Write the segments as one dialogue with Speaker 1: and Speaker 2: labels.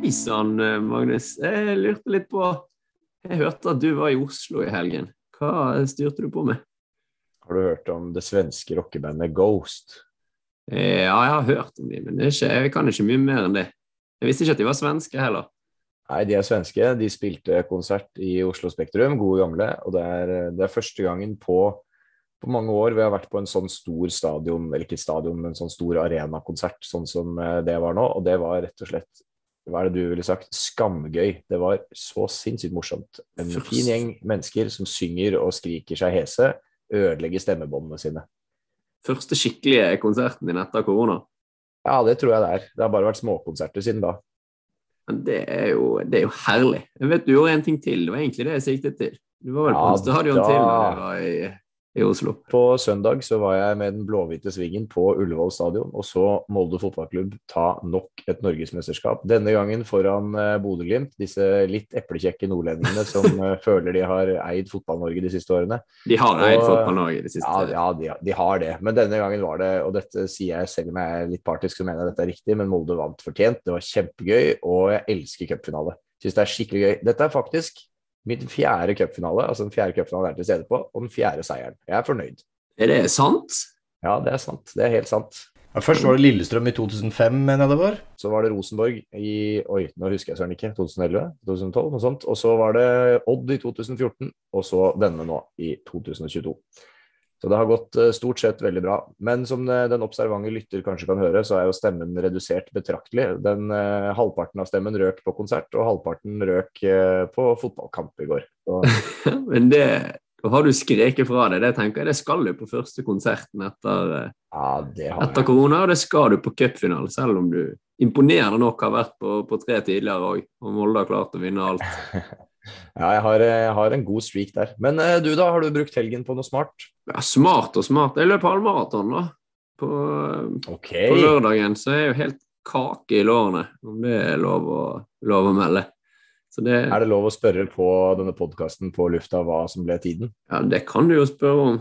Speaker 1: Hei sann, Magnus. Jeg lurte litt på Jeg hørte at du var i Oslo i helgen. Hva styrte du på med?
Speaker 2: Har du hørt om det svenske rockebandet Ghost?
Speaker 1: Eh, ja, jeg har hørt om dem, men ikke, jeg kan ikke mye mer enn det. Jeg visste ikke at de var svenske heller.
Speaker 2: Nei, de er svenske. De spilte konsert i Oslo Spektrum, gode gamle. Og det er, det er første gangen på, på, mange år vi har vært på en sånn stor stadion, eller ikke stadion, men sånn stor arenakonsert, sånn som eh, det var nå. Og det var rett og slett hva er det du ville sagt, skamgøy. Det var så sinnssykt morsomt. En Først. fin gjeng mennesker som synger og skriker seg hese, ødelegger stemmebåndene sine.
Speaker 1: Første skikkelige konserten din etter korona?
Speaker 2: Ja, det tror jeg det er. Det har bare vært småkonserter siden da.
Speaker 1: Men det er, jo, det er jo herlig. Jeg vet du gjorde en ting til. Det var egentlig det jeg siktet til. Du var vel ja, på en stadion da... til da jeg var i i Oslo.
Speaker 2: På søndag så var jeg med den blåhvite svingen på Ullevål stadion og så Molde fotballklubb ta nok et norgesmesterskap. Denne gangen foran uh, Bodø-Glimt, disse litt eplekjekke nordlendingene som uh, føler de har eid Fotball-Norge de siste årene.
Speaker 1: De har eid Fotball-Norge de siste
Speaker 2: årene. Ja, ja de, de, har det. Men denne gangen var det, og dette sier jeg selv om jeg er litt partisk, så mener jeg dette er riktig, men Molde vant fortjent. Det var kjempegøy, og jeg elsker cupfinale. Syns det er skikkelig gøy. Dette er faktisk Min fjerde cupfinale, altså den fjerde cupfinalen jeg er til stede på, og den fjerde seieren. Jeg er fornøyd.
Speaker 1: Er det sant?
Speaker 2: Ja, det er sant. Det er helt sant.
Speaker 3: Ja, først var det Lillestrøm i 2005, mener jeg det var.
Speaker 2: Så var det Rosenborg i Oi, nå husker jeg søren ikke. 2011? 2012? Noe sånt. Og så var det Odd i 2014, og så denne nå i 2022. Så det har gått eh, stort sett veldig bra. Men som eh, den observante lytter kanskje kan høre, så er jo stemmen redusert betraktelig. Den eh, Halvparten av stemmen røk på konsert, og halvparten røk eh, på fotballkamp i går.
Speaker 1: Men det har du skreket fra deg. Det tenker jeg det skal du på første konserten etter,
Speaker 2: ja,
Speaker 1: etter korona, og det skal du på cupfinale, selv om du imponerende nok har vært på, på tre tidligere òg, og Molde har klart å vinne alt.
Speaker 2: Ja, jeg har, jeg har, en god streak der. Men uh, du, da? Har du brukt helgen på noe smart?
Speaker 1: Ja, smart og smart. Jeg løp halvmaraton, da. På,
Speaker 2: okay.
Speaker 1: på, lørdagen. Så jeg er jo helt kake i lårene, om det er lov å, lov å melde.
Speaker 2: Det, er det lov å spørre på denne podkasten på lufta hva som ble tiden?
Speaker 1: Ja, det kan du jo spørre om.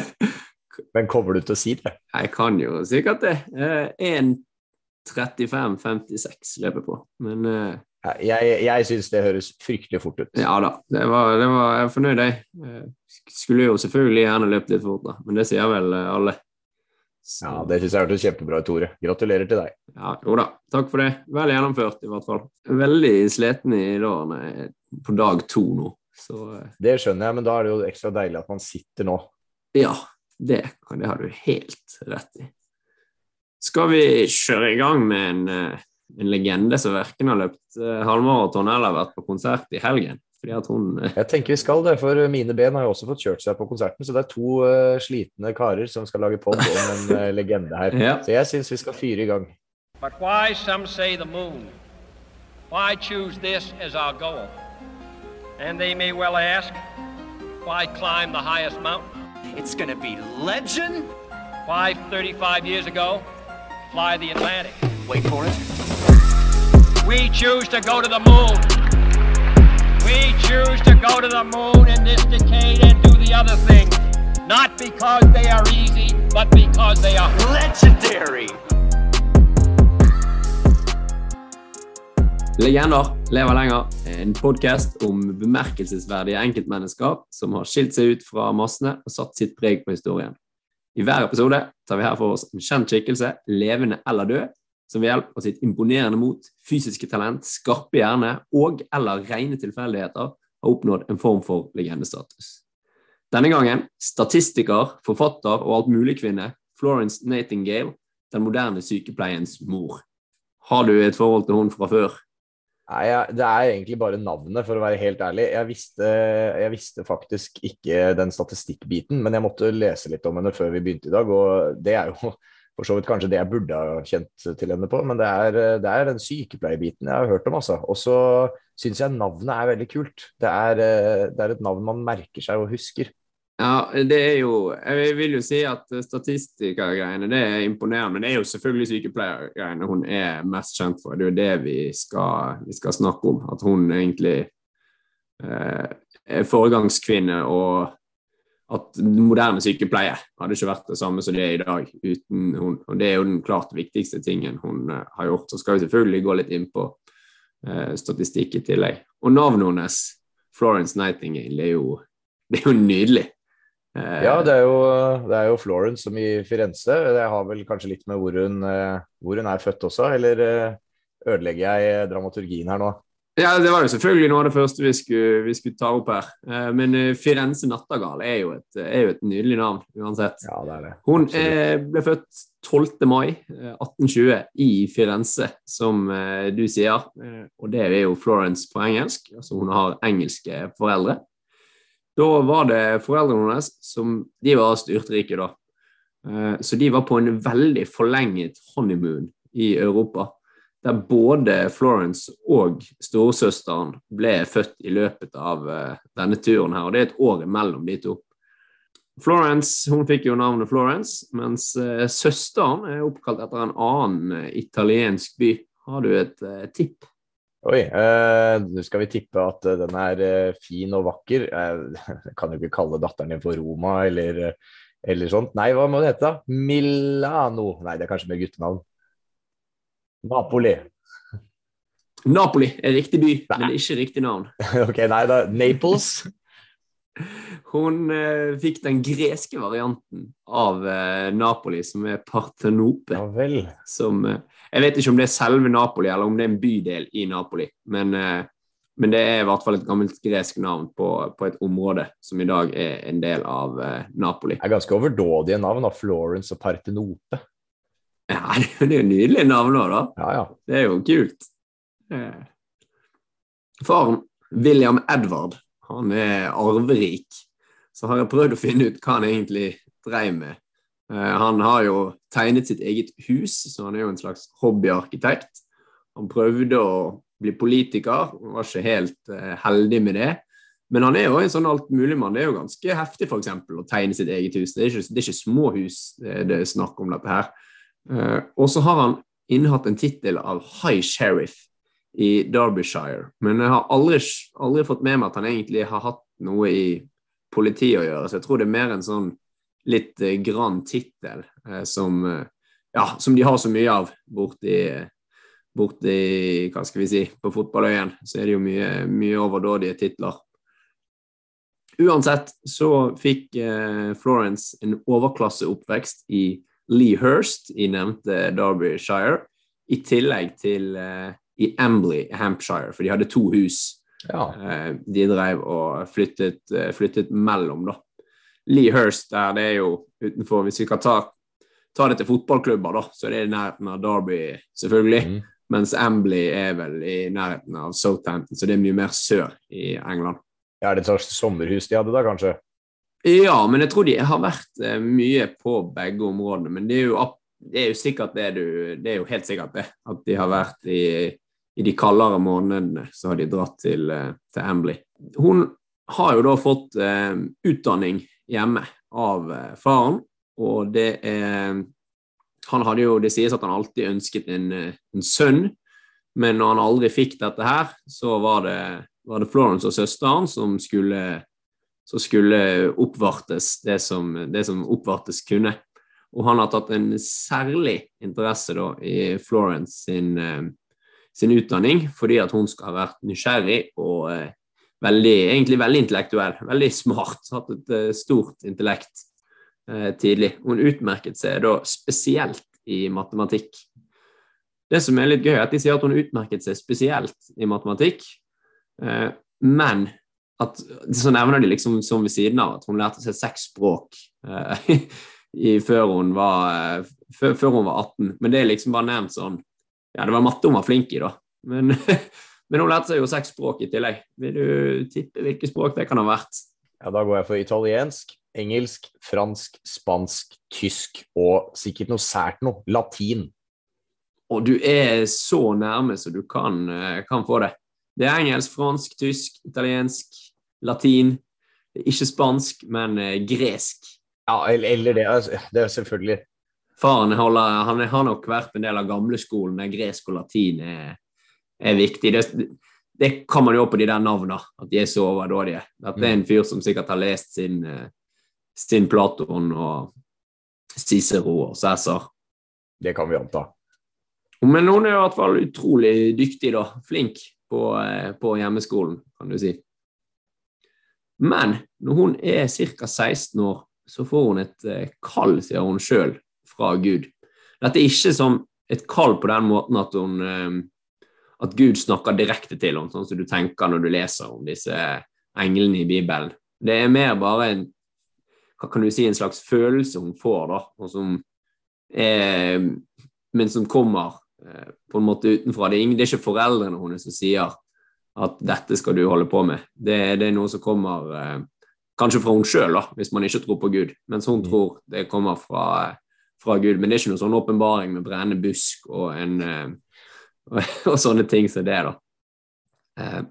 Speaker 2: Men kommer du til å si det?
Speaker 1: Jeg kan jo sikkert det. Eh, 1.35,56 løper på. Men eh,
Speaker 2: jeg, jeg syns det høres fryktelig fort ut.
Speaker 1: Ja da, det var, det var, jeg er fornøyd, jeg. Skulle jo selvfølgelig gjerne løpt litt fort, da, men det sier vel eh, alle.
Speaker 2: Så. Ja, Det syns jeg hørtes kjempebra ut, Tore. Gratulerer til deg.
Speaker 1: Ja, Jo da, takk for det. Vel gjennomført, i hvert fall. Veldig sliten i lårene på dag to nå. Så,
Speaker 2: eh. det skjønner jeg, men da er det jo ekstra deilig at man sitter nå.
Speaker 1: Ja, det, det har du helt rett i. Skal vi kjøre i gang med en en legende som verken har løpt uh, halvmaraton eller vært på konsert i helgen. Fordi at hun uh...
Speaker 2: Jeg tenker vi skal det, for mine ben har jo også fått kjørt seg på konserten. Så det er to uh, slitne karer som skal lage pod om en legende her. ja. Så jeg syns vi skal fyre i gang. But why some say the moon? Why choose this as our goal? And they may well ask, why climb the highest mountain? It's gonna be legend. Why 35 years ago, fly the Atlantic? Wait for it. We choose to go to the moon. We choose to go to the moon in this decade and do the other things. Not because they are easy, but because they are legendary. Legender lever lenger. En podkast om bemerkelsesverdige enkeltmennesker som har skilt seg ut fra massene og satt sitt preg på historien. I hver episode tar vi her for oss en kjent skikkelse, levende eller død, som ved hjelp av sitt imponerende mot, fysiske talent, skarpe hjerne og eller rene tilfeldigheter har oppnådd en form for legendestatus. Denne gangen statistiker, forfatter og altmuligkvinne Florence Nightingale, den moderne sykepleiens mor. Har du et forhold til hun fra før? Nei, Det er egentlig bare navnet, for å være helt ærlig. Jeg visste, jeg visste, faktisk ikke den statistikkbiten, men jeg måtte lese litt om henne før vi begynte i dag. Og det er jo for så vidt kanskje det jeg burde ha kjent til henne på, men det er, det er den sykepleierbiten jeg har hørt om, altså. Og så syns jeg navnet er veldig kult. Det er, det er, et navn man merker seg og husker.
Speaker 1: Ja, det er jo Jeg vil jo si at statistikergreiene det er imponerende, men det er jo selvfølgelig sykepleiergreiene hun er mest kjent for. Det er jo det vi skal, vi skal snakke om. At hun egentlig eh, er foregangskvinne og at moderne sykepleie hadde ikke vært det samme som det er i dag uten hun. Og det er jo den klart viktigste tingen hun uh, har gjort. Så skal vi selvfølgelig gå litt inn på eh, statistikk i tillegg. Og navnet hennes, Florence Nightingale, er jo, det er jo nydelig.
Speaker 2: Eh, ja, det er, jo, det er, jo, Florence som i Firenze. Det har vel kanskje litt med hvor hun, eh, hvor hun er født også, eller eh, ødelegger jeg dramaturgien her nå?
Speaker 1: Ja, Det var jo selvfølgelig noe av det første vi skulle, vi skulle ta opp her. Men Firenze Nattergal er jo, et, er jo et nydelig navn uansett.
Speaker 2: Ja, det er det.
Speaker 1: Hun er, ble født 12. mai 1820 i Firenze, som du sier. Og det er jo Florence på engelsk. Altså hun har engelske foreldre. Da var det foreldrene hennes som De var styrtrike, da. Eh, så de var på en veldig forlenget honeymoon i Europa. Der både Florence og storesøsteren ble født i løpet av eh, denne turen her. Og det er et år imellom de to. Florence hun fikk jo navnet Florence, mens uh, søsteren er oppkalt etter en annen italiensk by. Har du et tipp?
Speaker 2: Oi, eh, nå skal vi tippe at eh, den er eh, fin og vakker. Jeg kan jo ikke kalle datteren din for Roma eller, eller sånt. Nei, hva må det hete? da? Milano. Nei, det er kanskje med guttenavn. Napoli.
Speaker 1: Napoli er riktig by, nei. men ikke riktig navn.
Speaker 2: ok, nei da. Naples.
Speaker 1: Hun eh, fikk den greske varianten av eh, Napoli, som er Partenope.
Speaker 2: Ja vel.
Speaker 1: Som eh, jeg vet ikke om det er selve Napoli, eller om det er en bydel i Napoli. Men, eh, men det er i hvert fall et gammelt gresk navn på, på, et område som i dag er en del av eh, Napoli.
Speaker 2: Det er ganske overdådige navn, da. Florence og Partenope.
Speaker 1: Ja, det er jo nydelige navn òg, da.
Speaker 2: Ja, ja.
Speaker 1: Det er jo kult. Eh. Faren, William Edvard, han er arverik. Så har jeg prøvd å finne ut hva han egentlig dreiv med. Eh, han har jo tegnet sitt eget hus, så han er jo en slags hobbyarkitekt. Han prøvde å bli politiker, var ikke helt uh, heldig med det. Men han er jo en sånn altmuligmann. Det er jo ganske heftig for eksempel, å tegne sitt eget hus. Det er ikke, det er ikke små hus det er snakk om dette her. Uh, og så har han innehatt en tittel av High Sheriff i Derbyshire. Men jeg har aldri, aldri, fått med meg at han egentlig har hatt noe i politiet å gjøre, så jeg tror det er mer en sånn litt eh, grann tittel eh, som, eh, ja, som de har så mye av borti, borti hva skal vi si, på fotballøyen. Så er det jo mye, mye overdådige titler. Uansett så fikk eh, Florence en overklasseoppvekst i Lee Hurst i nevnte Derbyshire, i tillegg til uh, i Ambley, Hampshire, for de hadde to hus.
Speaker 2: Ja.
Speaker 1: Eh, de drev og flyttet, flyttet mellom, da. Lee Hurst der, det er jo utenfor Hvis vi kan ta, ta det til fotballklubber, da, så er det i nærheten av Derby, selvfølgelig. Mm. Mens Ambley er vel i nærheten av Southampton, så det er mye mer sør i England.
Speaker 2: Ja, Er det et slags sommerhus de hadde da, kanskje?
Speaker 1: Ja, men jeg tror de har vært eh, mye på begge områdene. Men det er jo, det er jo sikkert det du Det er jo helt sikkert det. At de har vært i, i de kaldere månedene, så har de dratt til, eh, til Ambley. Hun har jo da fått eh, utdanning hjemme av eh, faren. Og det er Han hadde jo Det sies at han alltid ønsket en, en sønn, men når han aldri fikk dette her, så var det, var det Florence og søsteren som skulle, som skulle oppvartes det som, det som oppvartes kunne. Og han har tatt en særlig interesse da, i Florence sin, eh, sin, utdanning, fordi at hun skal ha vært nysgjerrig og veldig, egentlig veldig intellektuell, veldig smart. Hatt et uh, stort intellekt uh, tidlig. Hun utmerket seg da spesielt i matematikk. Det som er litt gøy, er at de sier at hun utmerket seg spesielt i matematikk, uh, men at så nevner de liksom som ved siden av at hun lærte seg seks språk i, før, hun var, før, før, hun var 18. Men det er liksom bare nevnt sånn Ja, det var matte hun var flink i, da. Men Men hun lærte seg jo seks språk i tillegg. Vil du tippe hvilke språk det kan ha vært?
Speaker 2: Ja, Da går jeg for italiensk, engelsk, fransk, spansk, tysk og sikkert noe sært noe. Latin.
Speaker 1: Og du er så nærme så du kan, eh, kan få det. Det er engelsk, fransk, tysk, italiensk, latin. Ikke spansk, men eh, gresk.
Speaker 2: Ja, eller det. Altså, det er selvfølgelig.
Speaker 1: Faren holder, han har nok vært en del av gamleskolen der gresk og latin er er viktig. Det, det kan man jo på de der navnene, at de er så overdådige. Det er en fyr som sikkert har lest sin, eh, sin Platon og Cicero og Cæsar.
Speaker 2: Det kan vi anta.
Speaker 1: Men noen er i hvert fall utrolig dyktig, da. Flink. på, eh, på hjemmeskolen, kan du si. Men når hun er ca. 16 år, så får hun et eh, kall, sier hun sjøl, fra Gud. Dette er ikke som et kall på den måten at hun eh, at Gud snakker direkte til henne, sånn som du tenker når du leser om disse englene i Bibelen. Det er mer bare en si, en slags følelse hun får, da, som er, men som kommer eh, på en måte utenfra. Det er ikke foreldrene hennes som sier at dette skal du holde på med. Det, det er noe som kommer eh, kanskje fra hun sjøl, hvis man ikke tror på Gud, mens hun mm. tror det kommer fra, fra, Gud. Men det er ikke noen sånn åpenbaring med brennende busk og, en, og, eh, og sånne ting som det, da. Eh,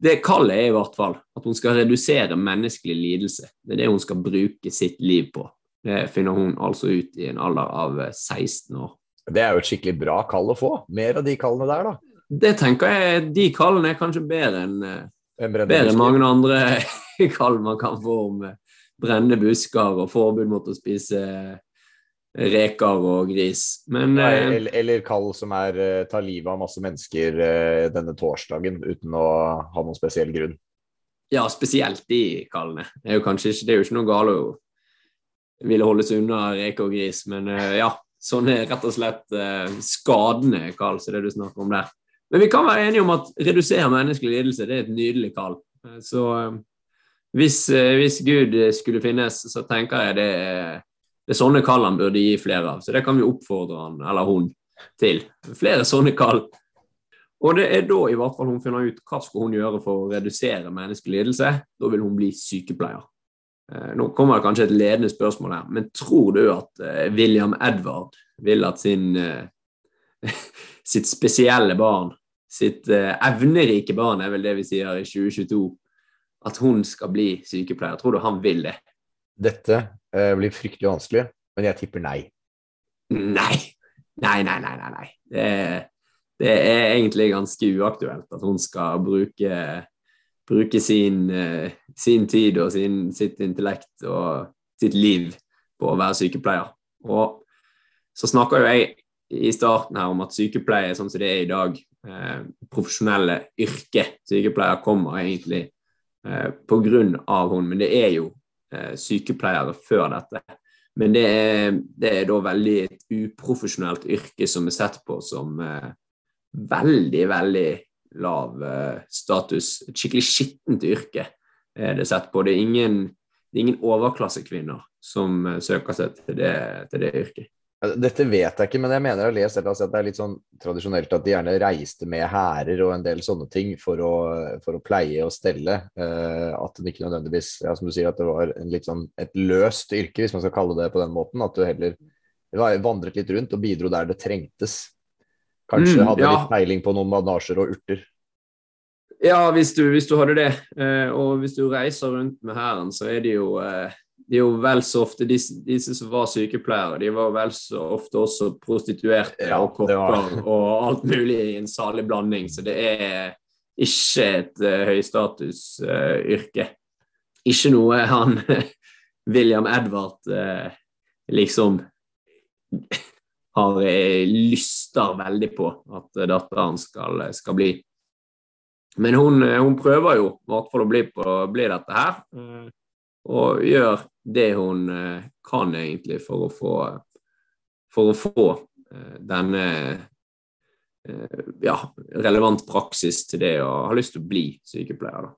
Speaker 1: det kallet er i hvert fall at hun skal redusere menneskelig lidelse. Det er det hun skal bruke sitt liv på. Det finner hun altså ut i en alder av 16 år.
Speaker 2: Det er jo et skikkelig bra kall å få. Mer av de kallene der, da.
Speaker 1: Det tenker jeg, De kallene er kanskje bedre enn bedre enn mange andre kall man kan få om eh, brennende busker og forbud mot å spise eh, reker og gris. Men,
Speaker 2: Nei, eh, eller, eller kall som er tar livet av masse mennesker denne torsdagen uten å ha noen spesiell grunn.
Speaker 1: Ja, spesielt de kallene. Det er jo kanskje ikke, det er jo ikke noe galt å ville holde seg unna reker og gris, men ja. Sånn er rett og slett skadende kall, som det du snakker om der. Men vi kan være enige om at redusere menneskelig lidelse det er et nydelig kall. Eh, så eh, hvis, eh, hvis, Gud skulle finnes, så tenker jeg det er, det er sånne kall han burde gi flere av. Så det kan vi oppfordre han eller hun til. Flere sånne kall. Og det er da i hvert fall hun finner ut hva skal hun gjøre for å redusere menneskelig lidelse. Da vil hun bli sykepleier. Nå kommer det kanskje et ledende spørsmål her, men tror du at William Edvard vil at sin, sitt spesielle barn sitt uh, evnerike barn, er vel det vi sier i 2022, at hun skal bli sykepleier. Tror du han vil det?
Speaker 2: Dette uh, blir fryktelig vanskelig, men jeg tipper nei.
Speaker 1: Nei! Nei, nei, nei. nei, nei. Det, det er egentlig ganske uaktuelt at hun skal bruke, bruke sin, uh, sin, tid og sin, sitt intellekt og sitt liv på å være sykepleier. Og så snakker jo jeg i starten her om at sykepleie sånn som det er i dag, eh, profesjonelle yrke. Sykepleier kommer egentlig eh, av hun, men det er jo eh, sykepleiere før dette. Men det er, det er, da veldig et uprofesjonelt yrke som er sett på som eh, veldig, veldig lav status. Et skikkelig skittent yrke er det sett på. Det er ingen, det er ingen overklassekvinner som søker seg til det, til det yrket.
Speaker 2: Dette vet jeg ikke, men jeg mener jeg har lest at det er litt sånn tradisjonelt at de gjerne reiste med hærer og en del sånne ting for å, for å pleie og stelle. Uh, at det ikke nødvendigvis ja, som du sier, at det var litt sånn et løst yrke, hvis man skal kalle det på den måten. At du heller vandret litt rundt og bidro der det trengtes. Kanskje mm, hadde ja. litt peiling på noen bandasjer og urter.
Speaker 1: Ja, hvis du, hvis du hadde det. Uh, og hvis du reiser rundt med hæren, så er det jo uh, de er jo vel så ofte, disse, disse, som var sykepleiere, de var vel så ofte også prostituerte ja, og kopper og alt mulig i en salig blanding. Så det er ikke et uh, høystatusyrke. Uh, ikke noe han William Edvard uh, liksom har lyster veldig på at datteren skal, skal bli. Men hun, hun, prøver jo i hvert fall å bli, på, bli dette her og gjør det hun eh, kan egentlig for å få, for å få eh, denne eh, ja, relevant praksis til det å ha lyst til å bli sykepleier.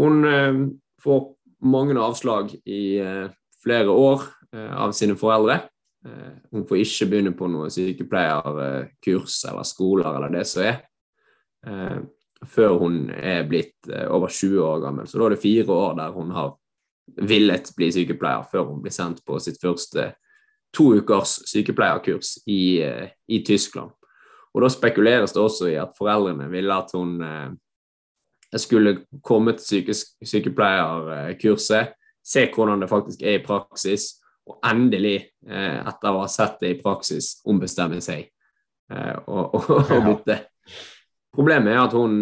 Speaker 1: Hun får mange avslag i flere år av sine foreldre. Hun får ikke begynne på noe sykepleierkurs eller skoler eller det som er, før hun er blitt over 20 år gammel. Så da er det fire år der hun har villet bli sykepleier før hun ble sendt på sitt første to ukers sykepleierkurs i, eh, i Tyskland. Og Da spekuleres det også i at foreldrene ville at hun eh, skulle komme til sykepleierkurset, se hvordan det faktisk er i praksis, og endelig, eh, etter å ha sett det i praksis, ombestemme seg og, og, og bytte. Problemet er at hun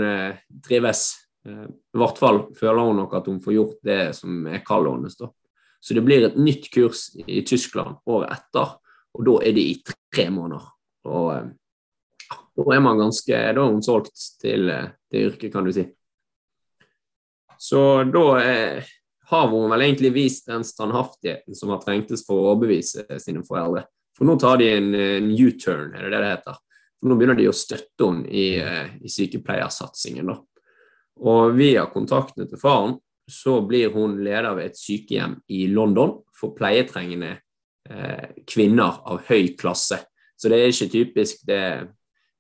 Speaker 1: trives I hvert fall føler hun nok at hun får gjort det som er kallet hennes. da. Så det blir et nytt kurs i Tyskland året etter, og da er det i tre måneder. Og, eh, Da er man ganske, da er hun solgt til, til yrket, kan du si. Så da eh, har hun vel egentlig vist den standhaftigheten som har trengtes for å overbevise sine foreldre. For nå tar de en, en U-turn, er det det det heter. For nå begynner de å støtte henne i, eh, i sykepleiersatsingen. da. Og via kontaktene til faren så blir hun leder ved et sykehjem i London for pleietrengende eh, kvinner av høy klasse. Så det er ikke typisk det,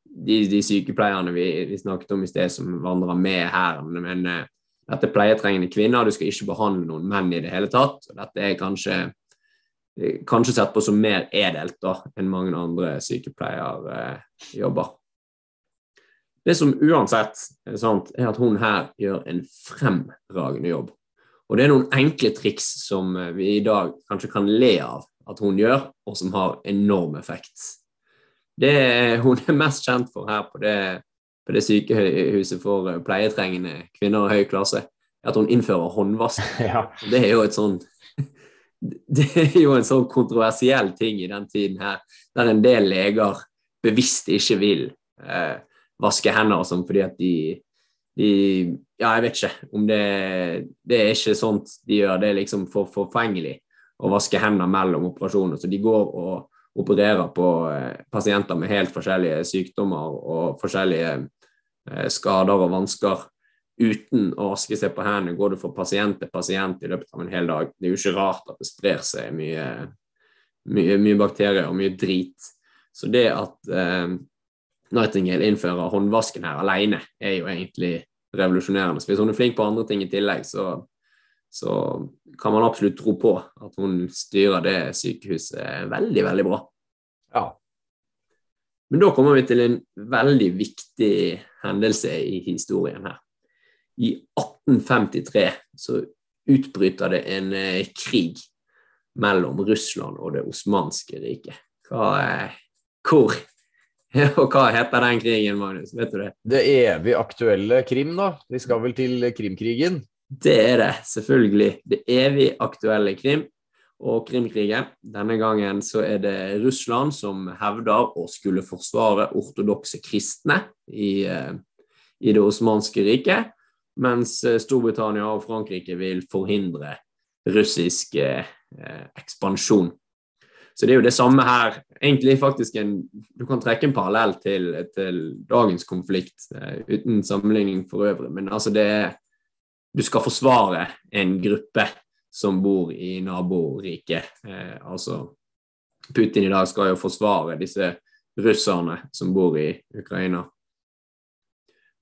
Speaker 1: de, de sykepleierne vi, vi, snakket om i sted som vandrer med her. Men eh, dette er pleietrengende kvinner, du skal ikke behandle noen menn i det hele tatt. og Dette er kanskje kanskje sett på som mer edelt da, enn mange andre sykepleierjobber. Det som uansett er sant, er at hun her gjør en fremragende jobb. Og det er noen enkle triks som vi i dag kanskje kan le av at hun gjør, og som har enorm effekt. Det hun er mest kjent for her på det, på det sykehuset for pleietrengende kvinner av høy klasse, er at hun innfører håndvask. Ja. Det er jo et sånn det er jo en sånn kontroversiell ting i den tiden her, der en del leger bevisst ikke vil eh, vaske hender sånn fordi at de, de, Ja, jeg vet ikke om det Det er ikke sånt de gjør. Det er liksom for forfengelig å vaske hendene mellom operasjoner. Så de går og opererer på eh, pasienter med helt forskjellige sykdommer og forskjellige eh, skader og vansker uten å vaske seg på hendene. Går du fra pasient til pasient i løpet av en hel dag. Det er jo ikke rart at det sprer seg mye, mye, mye bakterier og mye drit. Så det at eh, Nightingale innfører håndvasken her alene, er jo egentlig revolusjonerende. Så hvis hun er flink på andre ting i tillegg, så, så kan man absolutt tro på at hun styrer det sykehuset veldig, veldig bra.
Speaker 2: Ja.
Speaker 1: Men da kommer vi til en veldig viktig hendelse i historien her. I 1853 så utbryter det en eh, krig mellom Russland og det osmanske riket. Hva, eh, hvor og hva heter den krigen, Magnus? Vet du det?
Speaker 2: Det evig aktuelle Krim, da. Vi skal vel til Krimkrigen?
Speaker 1: Det er det, selvfølgelig. Det evig aktuelle Krim og Krimkrigen. Denne gangen så er det Russland som hevder å skulle forsvare ortodokse kristne i, eh, i det osmanske riket mens eh, Storbritannia og Frankrike vil forhindre russisk eh, ekspansjon. Så det er jo det samme her. Egentlig faktisk en, Du kan trekke en parallell til, til dagens konflikt, eh, uten sammenligning for øvrig. Men altså det er Du skal forsvare en gruppe som bor i naboriket. Eh, altså Putin i dag skal jo forsvare disse russerne som bor i Ukraina.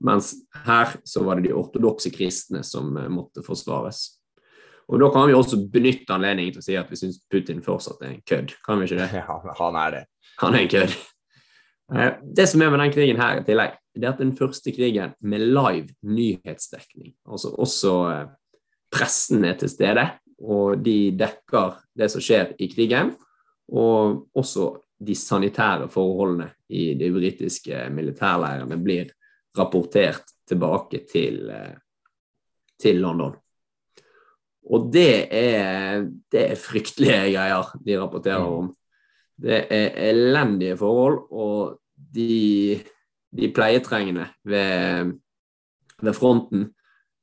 Speaker 1: Mens her så var det de ortodokse kristne som eh, måtte forsvares. Og Da kan vi også benytte anledningen til å si at vi syns Putin fortsatt er en kødd. Kan vi ikke det?
Speaker 2: Ja, han er det.
Speaker 1: Han er en kødd. Eh, det som er med den krigen her i tillegg, det er at den første krigen med live nyhetsdekning, altså også eh, pressen er til stede, og de dekker det som skjer i krigen, og også de sanitære forholdene i de britiske militærleirene blir rapportert tilbake til, eh, til London. Og det er, det er, fryktelige greier de rapporterer mm. om. Det er elendige forhold, og de, de pleietrengende ved, ved fronten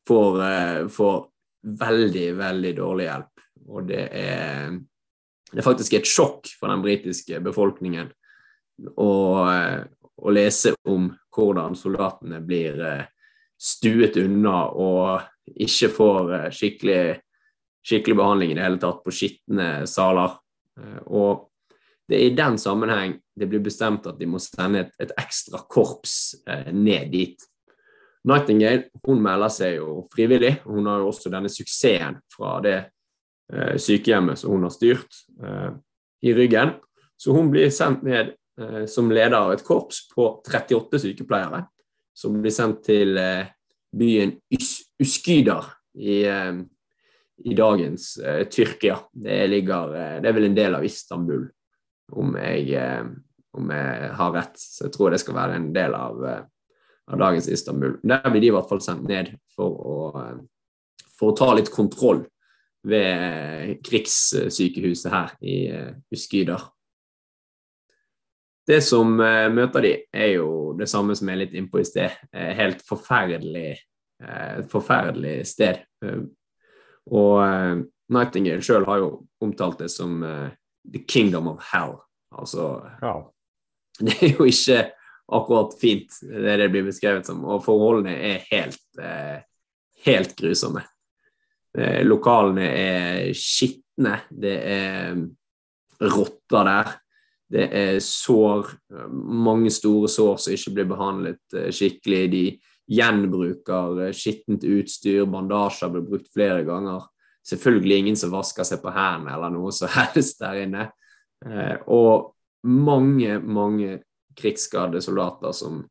Speaker 1: får, eh, får, veldig, veldig dårlig hjelp. Og det er, det er faktisk et sjokk for den britiske befolkningen å, å lese om hvordan soldatene blir eh, stuet unna og ikke får eh, skikkelig, skikkelig behandling i det hele tatt på skitne saler. Eh, og det er i den sammenheng det blir bestemt at de må sende et, et ekstra korps ned dit. Nightingale hun melder seg jo frivillig. Hun har jo også denne suksessen fra det sykehjemmet som hun har styrt, i ryggen. Så hun blir sendt ned Eh, som leder av et korps på 38 sykepleiere, som blir sendt til byen byen Uskydar i, eh, i dagens Tyrkia. Det, ligger, det er vel en del av Istanbul, om jeg, om jeg har rett. Så jeg tror det skal være en del av, av dagens Istanbul. Der blir de i hvert fall sendt ned for å, for å ta litt kontroll ved krigssykehuset her i Uskydar. Det som møter de, er jo det samme som jeg er litt innpå i sted. Helt forferdelig, forferdelig sted. Og Nightingale sjøl har jo omtalt det som the kingdom of hell. Altså ja. Det er jo ikke akkurat fint, det det blir beskrevet som. Og forholdene er helt, helt grusomme. lokalene er skitne. Det er rotter der. Det er sår, mange store sår som ikke blir behandlet eh, skikkelig. De gjenbruker eh, skittent utstyr, bandasjer blir brukt flere ganger. Selvfølgelig ingen som vasker seg på hendene eller noe som helst der inne. Eh, og mange, mange krigsskadde soldater som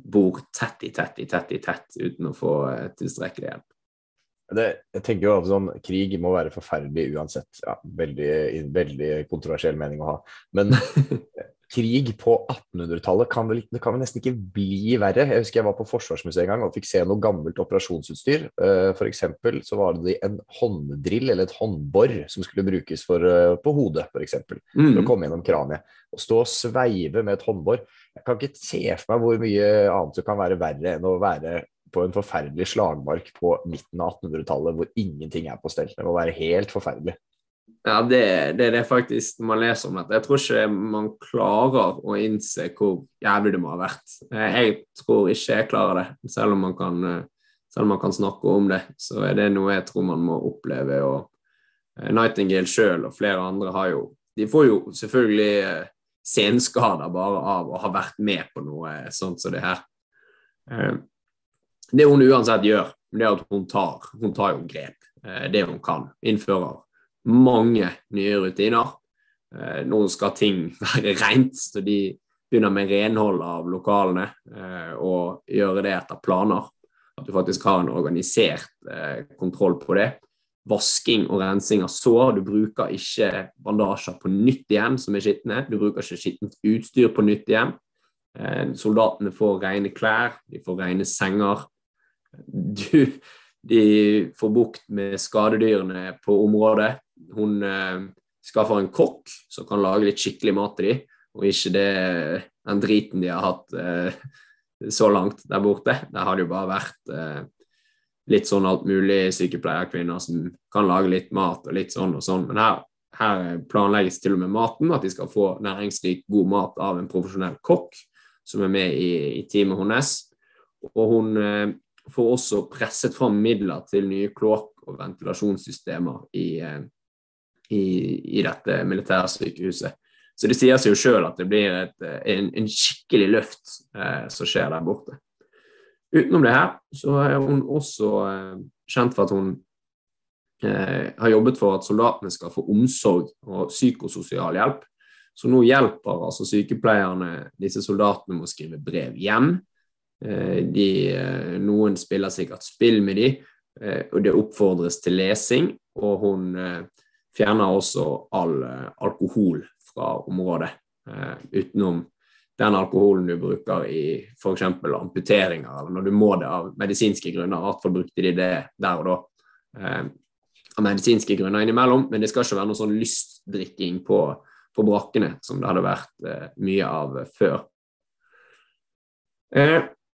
Speaker 1: bor tett i tett i tett i tett uten å få tilstrekkelig hjelp.
Speaker 2: Det, jeg tenker jo sånn, Krig må være forferdelig uansett. Ja, veldig, veldig kontroversiell mening å ha. Men krig på 1800-tallet kan, kan vel nesten ikke bli verre. Jeg husker jeg var på Forsvarsmuseet en gang og fikk se noe gammelt operasjonsutstyr. Uh, F.eks. så var det en hånddrill eller et håndbor som skulle brukes for, uh, på hodet, f.eks. Mm. For å komme gjennom kraniet. Å stå og sveive med et håndbor. Jeg kan ikke se for meg hvor mye annet som kan være verre enn å være på en forferdelig slagmark på midten av 1800-tallet hvor ingenting er på stell. Det må være helt forferdelig.
Speaker 1: Ja, det, det det faktisk man leser om dette. Jeg tror ikke man klarer å innse hvor jævlig det må ha vært. Jeg tror ikke jeg klarer det, selv om man kan, selv om man kan snakke om det. Så er det noe jeg tror man må oppleve. og eh, Nightingale sjøl og flere andre har jo De får jo selvfølgelig eh, senskader bare av å ha vært med på noe sånt som det her. Eh, det hun uansett gjør, det er at hun tar, hun tar jo grep. Eh, det hun kan. Innfører mange nye rutiner. Eh, nå skal ting være rent, så de begynner med renhold av lokalene eh, og gjøre det etter planer. At du faktisk har en organisert kontroll på det. Vasking og rensing av sår. Du bruker ikke bandasjer på nytt igjen som er skitne. Du bruker ikke skittent utstyr på nytt igjen. Soldatene får rene klær, de får rene senger du, de får bukt med skadedyrene på området. Hun eh, skaffer en kokk som kan lage litt skikkelig mat til dem, og ikke det, den driten de har hatt eh, så langt der borte. Der har det jo bare vært eh, litt sånn alt mulig sykepleierkvinner som kan lage litt mat og litt sånn og sånn. Men her, her planlegges til og med maten, at de skal få næringsrik, god mat av en profesjonell kokk som er med i, i teamet hennes. Og hun eh, får også presset fram midler til nye kloakk- og ventilasjonssystemer i, eh, i, i dette militærsykehuset. Så det sier seg jo sjøl at det blir et, en, en, skikkelig løft eh, som skjer der borte. Utenom det her så er hun også eh, kjent for at hun eh, har jobbet for at soldatene skal få omsorg og psykososial hjelp. Så nå hjelper altså sykepleierne disse soldatene med å skrive brev hjem. Eh, de, eh, noen spiller sikkert spill med de, eh, og det oppfordres til lesing. Og hun fjerner også all alkohol fra området, utenom den alkoholen du bruker i f.eks. amputeringer, eller når du må det av medisinske grunner. I hvert fall brukte de det der og da. Av medisinske grunner innimellom, men det skal ikke være noe sånn lystdrikking på, på brakkene som det hadde vært mye av før.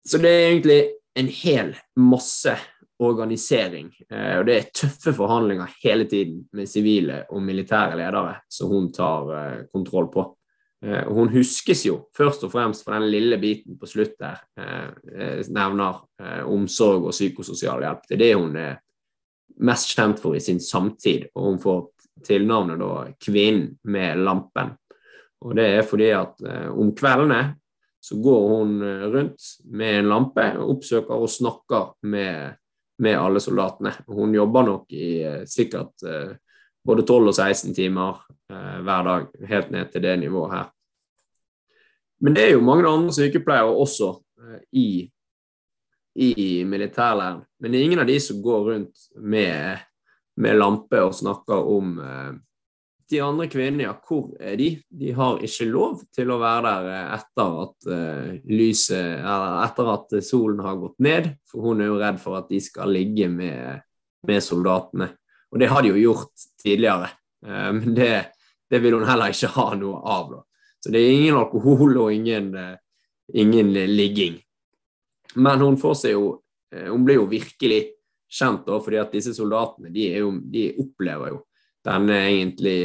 Speaker 1: Så det er egentlig en hel masse organisering. Eh, og det er tøffe forhandlinger hele tiden med sivile og militære ledere som hun tar eh, kontroll på. Eh, hun huskes jo først og fremst for den lille biten på slutt der nevner omsorg og psykososial hjelp. Det er det hun er mest kjent for i sin samtid, og hun får tilnavnet da 'Kvinnen med lampen'. Og Det er fordi at om kveldene så går hun rundt med en lampe og oppsøker og snakker med, med alle soldatene. Hun jobber nok i eh, sikkert eh, både 12 og 16 timer hver dag, helt ned til det nivået her. Men det er jo mange andre sykepleiere også i, i militærleiren. Men det er ingen av de som går rundt med, med lampe og snakker om de andre kvinnene, ja, hvor er de? De har ikke lov til å være der eh, etter at uh, lyset Eller etter at solen har gått ned, for hun er jo redd for at de skal ligge med, med soldatene. Og det har de jo gjort tidligere, uh, men det, det, vil hun heller ikke ha noe av, da. Så det er ingen alkohol og ingen, eh, ingen ligging. Men hun får seg jo Hun blir jo virkelig kjent da, fordi at disse soldatene de, jo, de opplever jo denne egentlig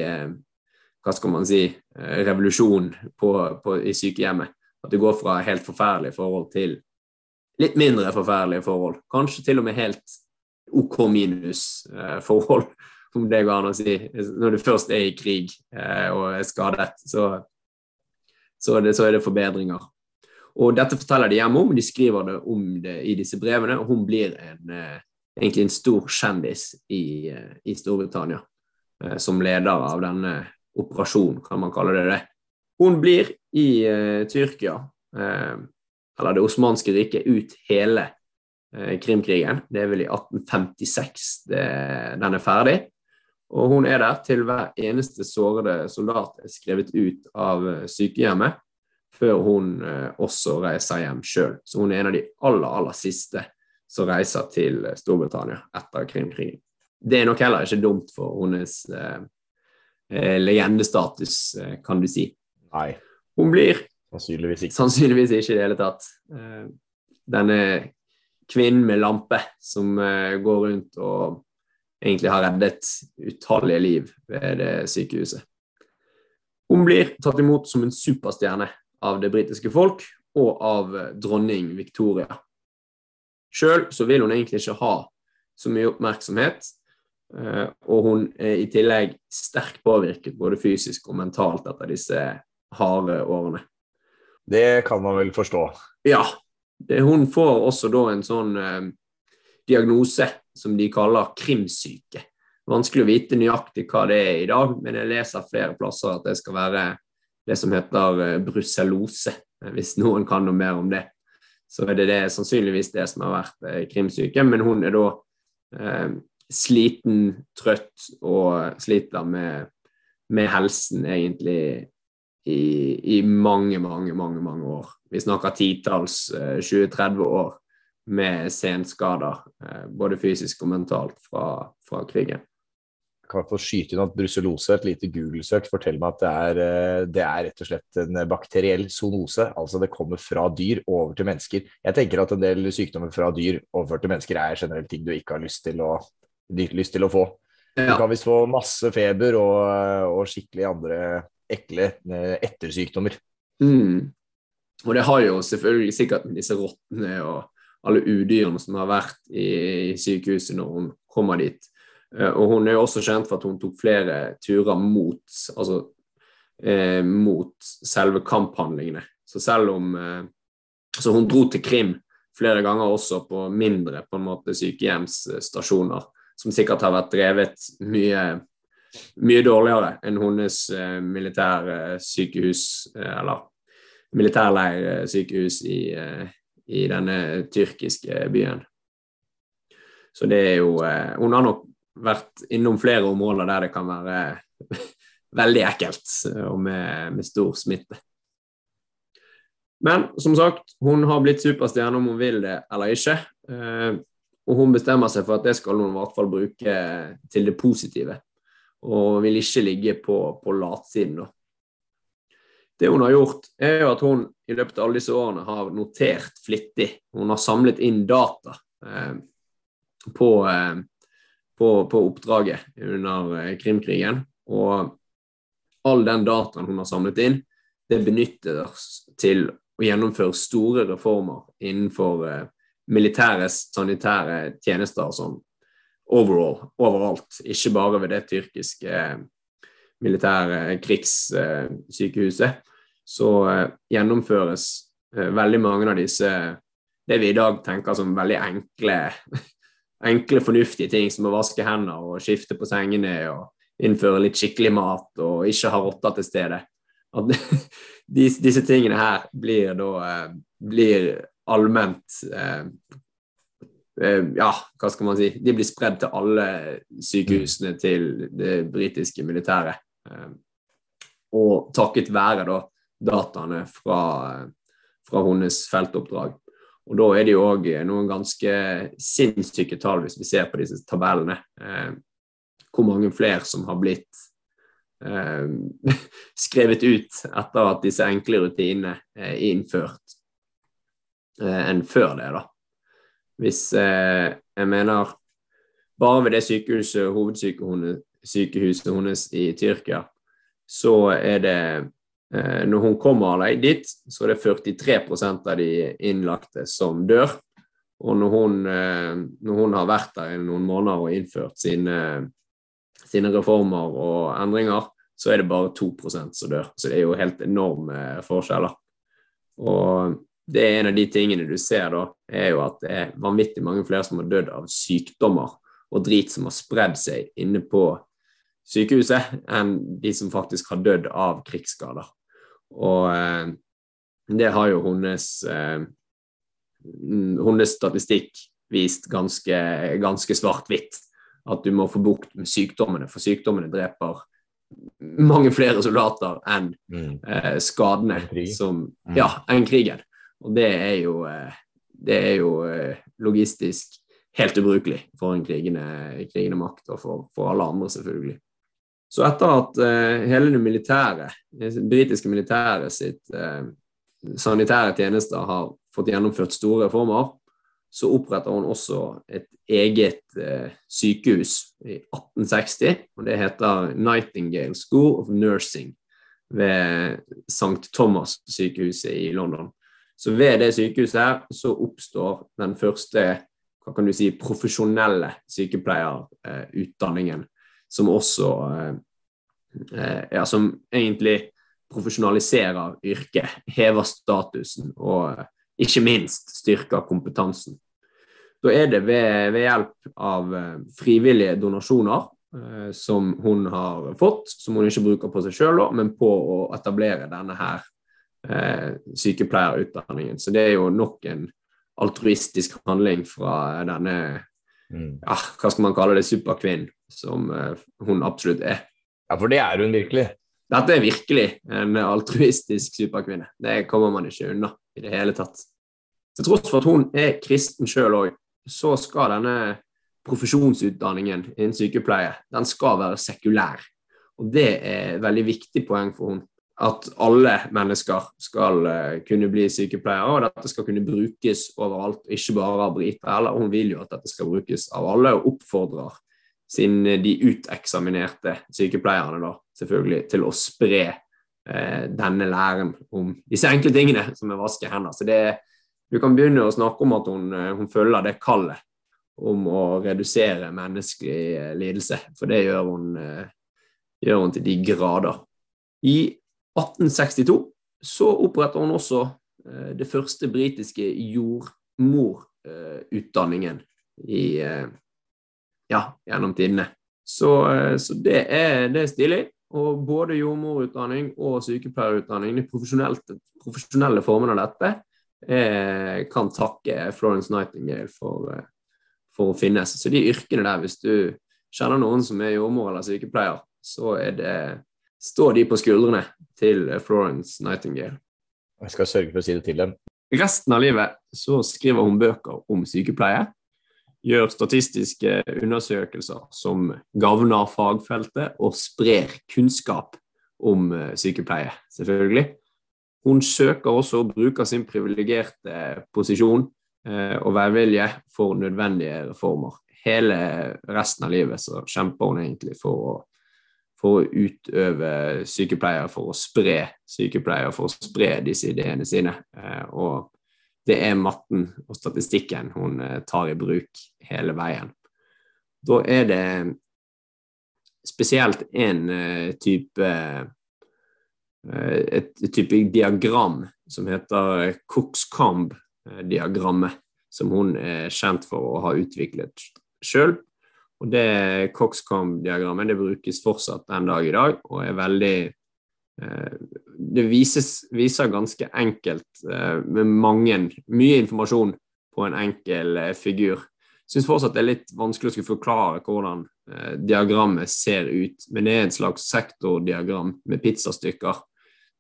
Speaker 1: Hva skal man si revolusjonen på, på, i sykehjemmet. At det går fra helt forferdelige forhold til litt mindre forferdelige forhold. Kanskje til og med helt OK minus-forhold, om det går an å si. Når du først er i krig og er skadet, så så, det, så er det forbedringer. Og Dette forteller de hjemme om, de skriver det om det i disse brevene. og Hun blir en, eh, egentlig en stor kjendis i, eh, i Storbritannia eh, som leder av denne operasjonen, kan man kalle det det. Hun blir i uh, Tyrkia, uh, eller det osmanske riket, ut hele Krimkrigen. Det er vel i 1856 det, den er ferdig. Og hun er der til hver eneste sårede soldat er skrevet ut av eh, sykehjemmet, før hun eh, også reiser hjem sjøl. Så hun er en av de aller, aller siste som reiser til eh, Storbritannia etter Krimkrigen. Det er nok heller ikke dumt for hennes eh, legendestatus, kan du si.
Speaker 2: Nei.
Speaker 1: Hun blir
Speaker 2: Sannsynligvis ikke.
Speaker 1: Sannsynligvis ikke i det hele tatt. Denne kvinnen med lampe som går rundt og egentlig har reddet utallige liv ved det sykehuset. Hun blir tatt imot som en superstjerne av det britiske folk og av dronning Victoria. Sjøl så vil hun egentlig ikke ha så mye oppmerksomhet, eh, og hun er i tillegg sterkt påvirket både fysisk og mentalt etter disse harde årene.
Speaker 2: Det kan man vel forstå?
Speaker 1: Ja. Hun får også da en sånn eh, diagnose som de kaller krimsyke. Vanskelig å vite nøyaktig hva det er i dag, men jeg leser flere plasser at det skal være det som heter brusselose brucellose, hvis noen kan noe mer om det. Så er det, det sannsynligvis det som har vært eh, krimsyke, men hun er da eh, sliten, trøtt og sliter med, med helsen egentlig i, i, mange, mange, mange, mange år. Vi snakker titalls, eh, 20-30 år med senskader, eh, både fysisk og mentalt, fra, fra krigen.
Speaker 2: Jeg få skyte inn at brucellose, et lite Google-søk, forteller meg at det er, eh, det er, rett og slett en bakteriell zoonose. Altså det kommer fra dyr over til mennesker. Jeg tenker at en del sykdommer fra dyr overført til mennesker er generelt ting du ikke har lyst til å, lyst til å få. Du kan visst få masse feber og, og skikkelig andre ekle eh, ettersykdommer.
Speaker 1: Mm. Og det har jo selvfølgelig sikkert med disse rottene og alle udyrene som har vært i, i, sykehuset når hun kommer dit. Eh, og hun er jo også kjent for at hun tok flere turer mot, altså, eh, mot selve kamphandlingene. Så selv om eh, Så hun dro til Krim flere ganger også på mindre på en måte sykehjemsstasjoner, som sikkert har vært drevet mye, mye dårligere enn hennes eh, militærsykehus, eh, eller militærleirsykehus i, eh, i denne tyrkiske byen. Så det er jo eh, Hun har nok vært innom flere områder der det kan være veldig ekkelt og med, med stor smitte. Men som sagt, hun har blitt superstjerne om hun vil det eller ikke. Eh, og hun bestemmer seg for at det skal hun i hvert fall bruke til det positive. Og vil ikke ligge på, på latsiden, da. Det hun har gjort, er jo at hun i løpet av alle disse årene har notert flittig. Hun har samlet inn data eh, på, eh, på, på, oppdraget under eh, Krimkrigen. Og all den dataen hun har samlet inn, det benyttes til å gjennomføre store reformer innenfor eh, militæres sanitære tjenester sånn overall, overalt. Ikke bare ved det tyrkiske eh, militære krigssykehuset, så eh, gjennomføres eh, veldig mange av disse det vi i dag tenker som veldig enkle, enkle fornuftige ting, som å vaske hender og skifte på sengene og innføre litt skikkelig mat og ikke ha rotter til stede. At disse tingene her blir da eh, blir allment ja, hva skal man si De blir spredd til alle sykehusene til det britiske militæret. Og takket være da dataene fra, fra hennes feltoppdrag. Og Da er det jo òg noen ganske sinnssyke tall hvis vi ser på disse tabellene. Eh, hvor mange flere som har blitt eh, skrevet ut etter at disse enkle rutinene er innført, eh, enn før det, da. Hvis eh, jeg mener bare ved det sykehuset, hovedsykehuset hennes i Tyrkia, så er det eh, Når hun kommer dit, så er det 43% av de innlagte som dør. Og når hun, eh, når hun, har vært der i noen måneder og innført sine, sine reformer og endringer, så er det bare 2% som dør. Så det er jo helt enorme forskjeller. Og det er en av de tingene du ser da, er jo at det er vanvittig mange flere som har dødd av sykdommer og drit som har spredd seg inne på sykehuset, enn de som faktisk har dødd av krigsskader. Og eh, det har jo hennes eh, hennes statistikk vist ganske, ganske svart-hvitt. At du må få bukt med sykdommene, for sykdommene dreper mange flere soldater enn mm. eh, skadene som mm. Ja, enn krigen. Og det er jo, eh, det er jo eh, logistisk helt ubrukelig for en krigende, krigende makt, og for, for, alle andre, selvfølgelig. Så etter at uh, hele det militære, britiske militæret sitt sanitære tjenester har fått gjennomført store reformer, så oppretter hun også et eget eh, sykehus i 1860. og Det heter Nightingale School of Nursing ved St. Thomas-sykehuset i London. Så ved det sykehuset her så oppstår den første hva kan du si, profesjonelle sykepleierutdanningen, som også eh, eh, ja, som egentlig profesjonaliserer yrket, hever statusen og ikke minst styrker kompetansen. Da er det ved, ved hjelp av eh, frivillige donasjoner eh, som hun har fått, som hun ikke bruker på seg sjøl, men på å etablere denne her eh, sykepleierutdanningen. Så det er jo nok en altruistisk handling fra denne mm. ja, hva skal man kalle det, superkvinnen, som eh, hun absolutt er.
Speaker 2: Ja, for det er hun virkelig.
Speaker 1: Dette er virkelig en altruistisk superkvinne. Det kommer man ikke unna i det hele tatt. Til tross for at hun er kristen sjøl òg, så skal denne profesjonsutdanningen innen sykepleie den skal være sekulær. Og Det er et veldig viktig poeng for hun At alle mennesker skal uh, kunne bli sykepleiere, og dette skal kunne brukes overalt, ikke bare av briter. heller. hun vil jo at dette skal brukes av alle, og oppfordrer sin, de uteksaminerte sykepleierne da, selvfølgelig til å spre eh, denne læren om disse enkle tingene, som er vaske hender. Så det du kan begynne å snakke om at hun, eh, hun følger det kallet om å redusere menneskelig eh, lidelse, for det gjør hun, eh, gjør hun til de grader. I 1862 så oppretter hun også det første britiske jordmorutdanningen i ja, gjennom tidene. Så, så det, er, det, er, stilig. Og både jordmorutdanning og sykepleierutdanning, de profesjonelle formene av dette, eh, kan takke Florence Nightingale for, eh, for, å finnes. Så de yrkene der, hvis du kjenner noen som er jordmor eller sykepleier, så er det står de på skuldrene til Florence Nightingale.
Speaker 2: Jeg skal sørge for å si det til dem.
Speaker 1: Resten av livet så skriver hun bøker om sykepleie. Gjør statistiske undersøkelser som gagner fagfeltet og sprer kunnskap om eh, sykepleie, selvfølgelig. Hun søker også å bruke sin privilegerte posisjon eh, og værvilje for nødvendige reformer. Hele resten av livet så kjemper hun egentlig for å, for å utøve sykepleiere, for å spre sykepleiere, for å spre disse ideene sine. Eh, og det er matten og statistikken hun eh, tar i bruk hele veien. Da er det spesielt en type Eh, et, et type diagram som heter Cox-Comb-diagrammet, som hun er kjent for å ha utviklet sjøl. Og det Cox-Comb-diagrammet det brukes fortsatt den dag i dag, og er veldig eh, Det vises, viser ganske enkelt, eh, med mange, mye informasjon på en enkel figur. Jeg syns fortsatt det er litt vanskelig å skulle forklare hvordan diagrammet ser ut, men det er en slags sektordiagram med pizzastykker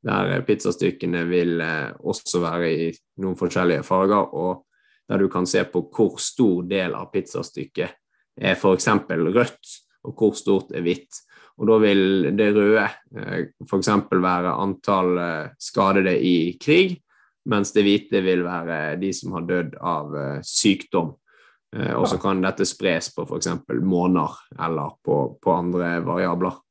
Speaker 1: der pizzastykkene vil eh, også være i noen forskjellige farger, og der du kan se på hvor stor del av pizzastykket er f.eks. rødt, og hvor stort er hvitt. Og da vil det røde eh, f.eks. være antall eh, skadede i krig, mens det hvite vil være de som har dødd av eh, sykdom. Eh, og så kan dette spres på f.eks. måneder eller på, på andre variabler.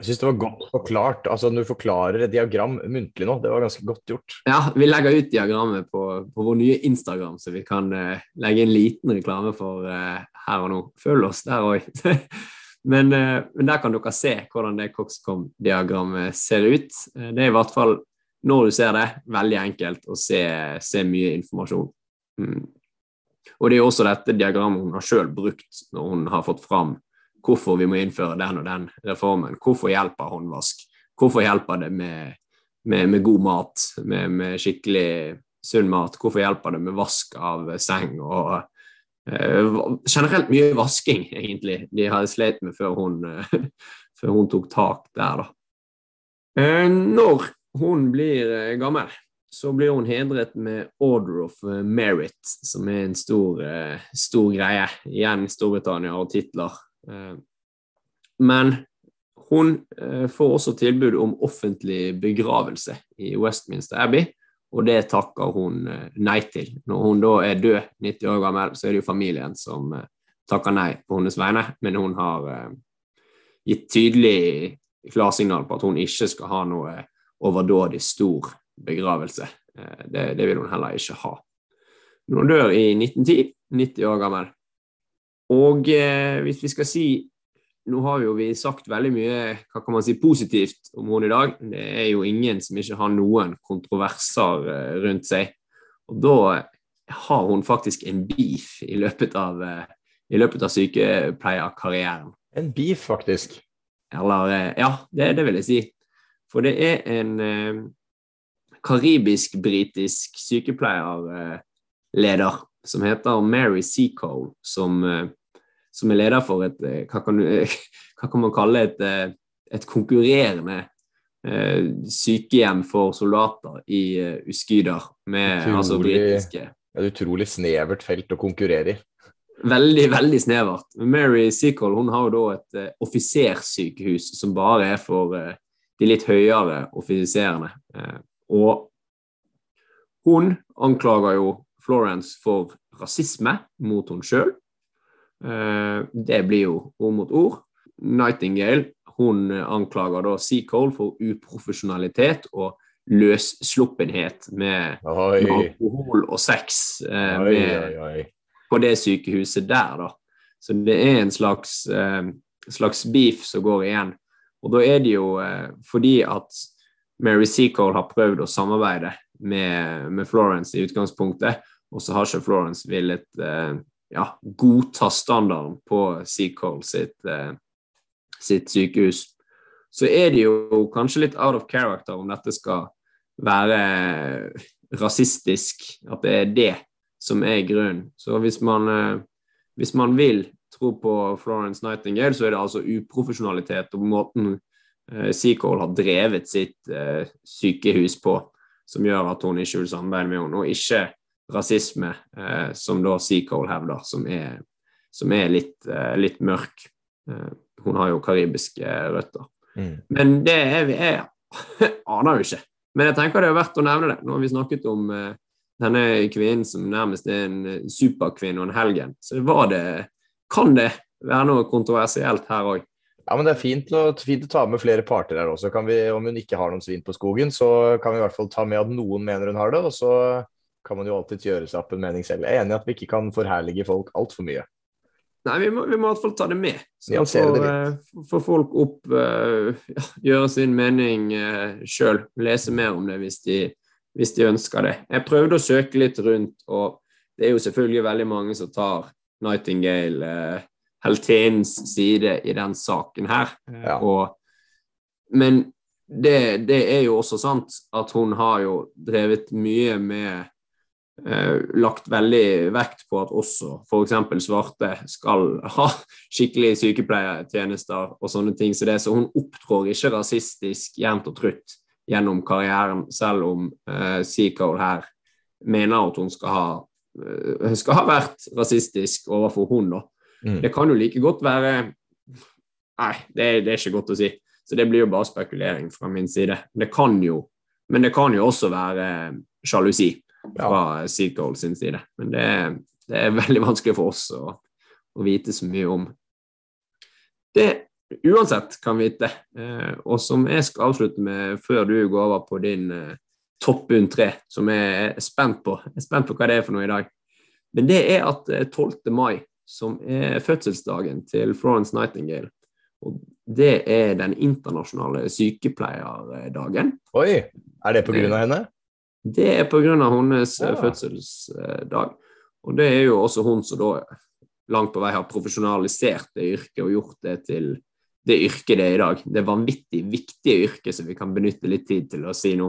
Speaker 2: Jeg syns det var godt forklart. Altså, Når du forklarer et diagram muntlig nå, det var ganske godt gjort.
Speaker 1: Ja, vi legger ut diagrammet på, på vår nye Instagram, så vi kan uh, legge en liten reklame for uh, her og nå. Følg oss der òg. men, uh, men, der kan dere se hvordan det Coxcom-diagrammet ser ut. det er i hvert fall, når du ser det, veldig enkelt å se, se mye informasjon. Mm. Og det er også dette diagrammet hun har sjøl brukt når hun har fått fram hvorfor vi må innføre den og den reformen. Hvorfor hjelper håndvask? Hvorfor hjelper det med, med, med god mat, med, med, skikkelig sunn mat? Hvorfor hjelper det med vask av seng og generelt mye vasking, egentlig, de hadde slitt med før hun, uh, før hun, tok tak der, da. Uh, når hun blir gammel, så blir hun hedret med Order of Merit, som er en stor, stor greie. Igjen Storbritannia og titler Eh, men hun eh, får også tilbud om offentlig begravelse i Westminster Abbey, og det takker hun eh, nei til. Når hun da er død, 90 år gammel, så er det jo familien som takker nei på hennes vegne, men hun har gitt tydelig klarsignal på at hun ikke skal ha noe overdådig stor begravelse. Det, det vil hun heller ikke ha. Men hun dør i 1910, 90 år gammel. Og eh, hvis vi skal si Nå har jo vi sagt veldig mye hva kan man si, positivt om henne i dag. Det er jo ingen som ikke har noen kontroverser eh, rundt seg. Og da har hun faktisk en beef i løpet av, eh, i løpet av sykepleierkarrieren.
Speaker 2: En beef, faktisk?
Speaker 1: Eller eh, Ja, det, det, vil jeg si. For det er en eh, karibisk-britisk sykepleierleder som heter Mary Seacole, som som er leder for et eh, Hva kan, hva kan man kalle et, eh, et konkurrerende eh, sykehjem for soldater i Uskydar, med utrolig, altså britiske
Speaker 2: Et utrolig snevert felt å konkurrere i.
Speaker 1: Veldig, veldig snevert. Mary Seacole hun har jo da et uh, offisersykehus som bare er for uh, de litt høyere offiserene. Uh, og hun anklager jo Florence for rasisme mot hun sjøl. Eh, det blir jo ord mot ord. Nightingale hun anklager da Seacole for uprofesjonalitet og løssluppenhet med, med alkohol og sex eh, med, oi, oi. på det sykehuset der, da. Så det er en slags, eh, slags beef som går igjen. Og da er det jo eh, fordi at Mary Seacole har prøvd å samarbeide med, med Florence i utgangspunktet, og så har ikke Florence villet eh, ja, godta standarden på Seacole sitt, eh, sitt, sykehus, så er det jo kanskje litt out of character om dette skal være rasistisk, at det er det som er grunnen. Så hvis man, eh, hvis man vil tro på Florence Nightingale, så er det altså uprofesjonalitet og måten eh, Seacole har drevet sitt eh, sykehus på, som gjør at hun ikke vil samarbeide med henne, og ikke rasisme, eh, som da Seacole hevder, som er, som er litt, eh, litt, mørk. Eh, hun har jo karibiske røtter. Mm. Men det er vi jeg aner jo ikke. Men jeg tenker det er verdt å nevne det. Nå har vi snakket om eh, denne kvinnen som nærmest er en eh, superkvinne og en helgen. Så var det, kan det være noe kontroversielt her òg.
Speaker 2: Ja, men Det er fint å, fint å, ta med flere parter her også. Vi, om hun ikke har noen svin på skogen, så kan vi i hvert fall ta med at noen mener hun har det. og så kan man jo alltids gjøre seg opp en mening selv. Jeg er enig i at vi ikke kan forherlige folk altfor mye.
Speaker 1: Nei, vi må, vi må i hvert fall ta det med. Så får, uh, får folk opp uh, gjøre sin mening uh, sjøl. Lese mer om det hvis de, hvis de, ønsker det. Jeg prøvde å søke litt rundt, og det er jo selvfølgelig veldig mange som tar Nightingale, uh, heltinnens side i den saken her. Ja. Og, men det, det, er jo også sant at hun har jo drevet mye med eh, lagt veldig vekt på at også f.eks. svarte skal ha skikkelige sykepleiertjenester og sånne ting. Så, det, så hun opptrår ikke rasistisk jevnt og trutt gjennom karrieren, selv om eh, Seacole her mener at hun skal ha, uh, skal ha vært rasistisk overfor hun. da. Mm. Det kan jo like godt være Nei, det det er, ikke godt å si. Så det blir jo bare spekulering fra min side. Det kan jo, men det kan jo også være sjalusi fra ja. Seagold sin side. Men det, det, er veldig vanskelig for oss å, å vite så mye om. Det uansett kan vite, eh, og som jeg skal avslutte med før du går over på din eh, topp bunn tre, som jeg er spent på. Jeg er spent på hva det er for noe i dag. Men det er at 12. Eh, mai, som er fødselsdagen til Florence Nightingale, og det er den internasjonale sykepleierdagen.
Speaker 2: Oi! Er det pga. henne?
Speaker 1: Det er pga. hennes ja. fødselsdag. Og det er jo også hun som da langt på vei har profesjonalisert det yrket og gjort det til det yrket det er i dag. Det vanvittig viktige yrket som vi kan benytte litt tid til å si nå.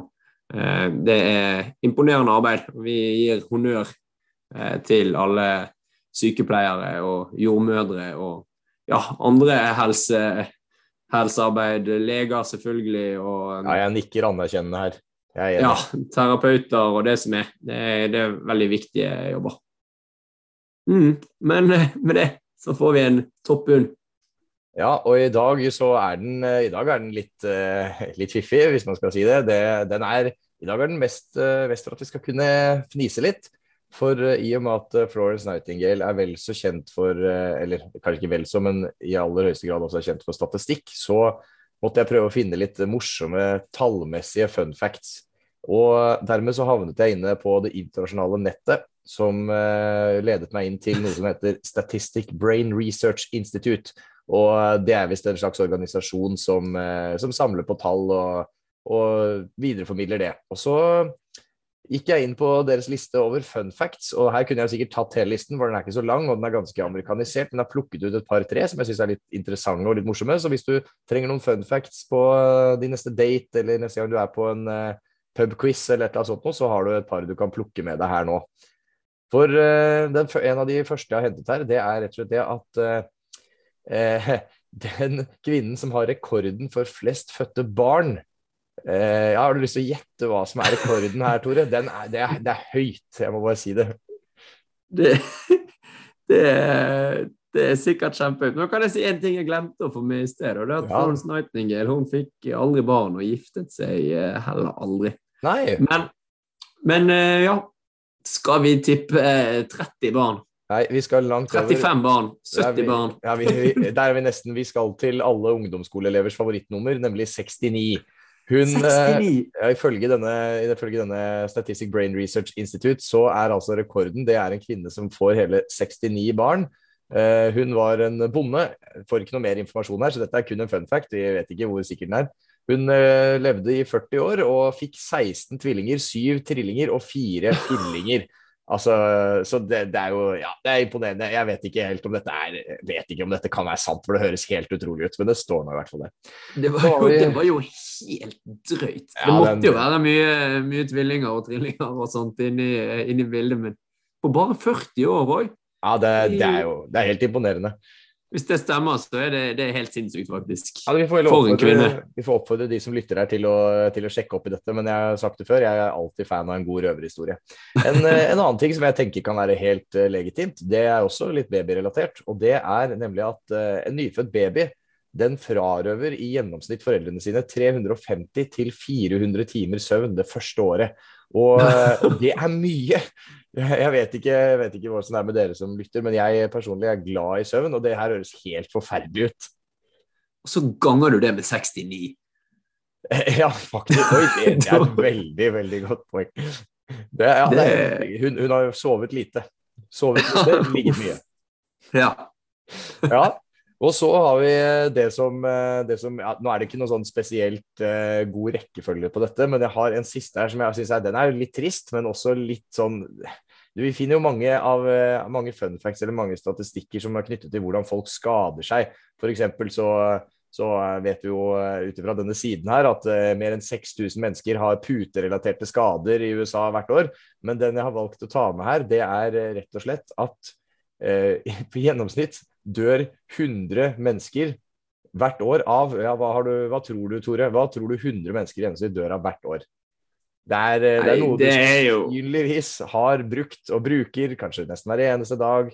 Speaker 1: Eh, det er imponerende arbeid. Vi gir honnør eh, til alle sykepleiere og jordmødre og ja, andre helse, helsearbeid, leger selvfølgelig. Og,
Speaker 2: ja, jeg nikker anerkjennende her.
Speaker 1: Ja, terapeuter og det som er. Det er, det er veldig viktige jobber. Mm, men eh, med det så får vi en topp bunn
Speaker 2: ja, og i dag så er den, eh, er den litt, uh, litt fiffig, hvis man skal si det. det den er, I dag er den mest, mest for at vi skal kunne fnise litt. For i og med at Florence Nightingale er vel så kjent for Eller kanskje ikke vel så, men i aller høyeste grad også er kjent for statistikk, så måtte jeg prøve å finne litt morsomme tallmessige fun facts. Og dermed så havnet jeg inne på det internasjonale nettet, som ledet meg inn til noe som heter Statistic Brain Research Institute. Og det er visst en slags organisasjon som, eh, som samler på tall og, og, videreformidler det. Og så gikk jeg inn på deres liste over fun facts, og her kunne jeg sikkert tatt hele listen, for den er ikke så lang og den er ganske amerikanisert. Men jeg har plukket ut et par-tre som jeg syns er litt interessante og litt morsomme. Så hvis du trenger noen fun facts på eh, din neste date, eller neste gang du er på en uh, pubquiz eller et eller annet sånt, så har du et par du kan plukke med deg her nå. For uh, den, en av de første jeg har hentet her, det er rett og slett det at eh, den kvinnen som har rekorden for flest fødte barn eh, Har du lyst til å gjette hva som er rekorden her, Tore? Er, det, er, det, er, høyt, jeg må bare si det.
Speaker 1: Det, det, er, det er sikkert kjempehøyt. Nå kan jeg si en ting jeg glemte å få med i sted. og det er at ja. Florence Nightingale hun fikk aldri barn og giftet seg eh, heller aldri.
Speaker 2: Nei.
Speaker 1: Men, men eh, ja, skal vi tippe 30 eh, barn?
Speaker 2: Nei, vi skal langt
Speaker 1: over 35 barn. 70 vi, barn.
Speaker 2: Ja, vi, vi, der er vi nesten. Vi skal til alle ungdomsskoleelevers favorittnummer, nemlig 69. Hun, 69. Eh, ifølge, denne, ifølge denne Statistic Brain Research Institute så er altså rekorden det er en kvinne som får hele 69 barn. Uh, hun var en bonde. Får ikke noe mer informasjon her, så dette er kun en fun fact. Vi vet ikke hvor sikker den er. Hun uh, levde i 40 år og fikk 16 tvillinger, 7 trillinger og 4 fillinger. Altså, så det, det, er jo ja, det er imponerende. Jeg vet ikke helt om dette er vet ikke om dette kan være sant, for det høres helt utrolig ut. Men det står nå i hvert fall det.
Speaker 1: Det var jo, det var jo helt drøyt. Ja, det måtte den, jo være mye, mye, tvillinger og trillinger og sånt inni, inni bildet, men på bare 40 år òg.
Speaker 2: Ja, det, det, er jo det er helt imponerende.
Speaker 1: Hvis det stemmer, så er det, det er helt sinnssykt, faktisk.
Speaker 2: Ja, vi får oppfordre. Vi får oppfordre de som lytter her til å, til å, sjekke opp i dette. Men jeg har sagt det før, jeg er alltid fan av en god røverhistorie. En, eh, en annen ting som jeg tenker kan være helt uh, legitimt, det er også litt babyrelatert. Og det er nemlig at uh, en nyfødt baby den frarøver i gjennomsnitt foreldrene sine 350 til 400 timer søvn det første året. Og, og det er mye. Jeg vet ikke, jeg vet ikke hvordan det er med dere som lytter, men jeg personlig er glad i søvn, og det her høres helt forferdelig ut.
Speaker 1: Og så ganger du det med 69.
Speaker 2: Ja, faktisk. Oi, det, det er et veldig, veldig godt poeng. Det, ja, det, hun, hun, har jo sovet lite. Sovet lite, ligget mye.
Speaker 1: Ja.
Speaker 2: ja. Og så har vi det som, det som ja, Nå er det ikke noe sånn spesielt uh, god rekkefølge på dette, men jeg har en siste her som jeg syns er er litt trist, men også litt sånn Vi finner jo mange av mange fun facts eller mange statistikker som er knyttet til hvordan folk skader seg. F.eks. så så vet vi jo ut ifra denne siden her at mer enn 6000 mennesker har puterelaterte skader i USA hvert år. Men den jeg har valgt å ta med her, det er rett og slett at på gjennomsnitt dør 100 mennesker hvert år av ja, hva, du, hva, tror du, Tore? Hva tror du 100 mennesker i gjennomsnitt dør av hvert år? Det er, Nei, det er noe det du sannsynligvis har brukt og bruker kanskje nesten hver eneste dag.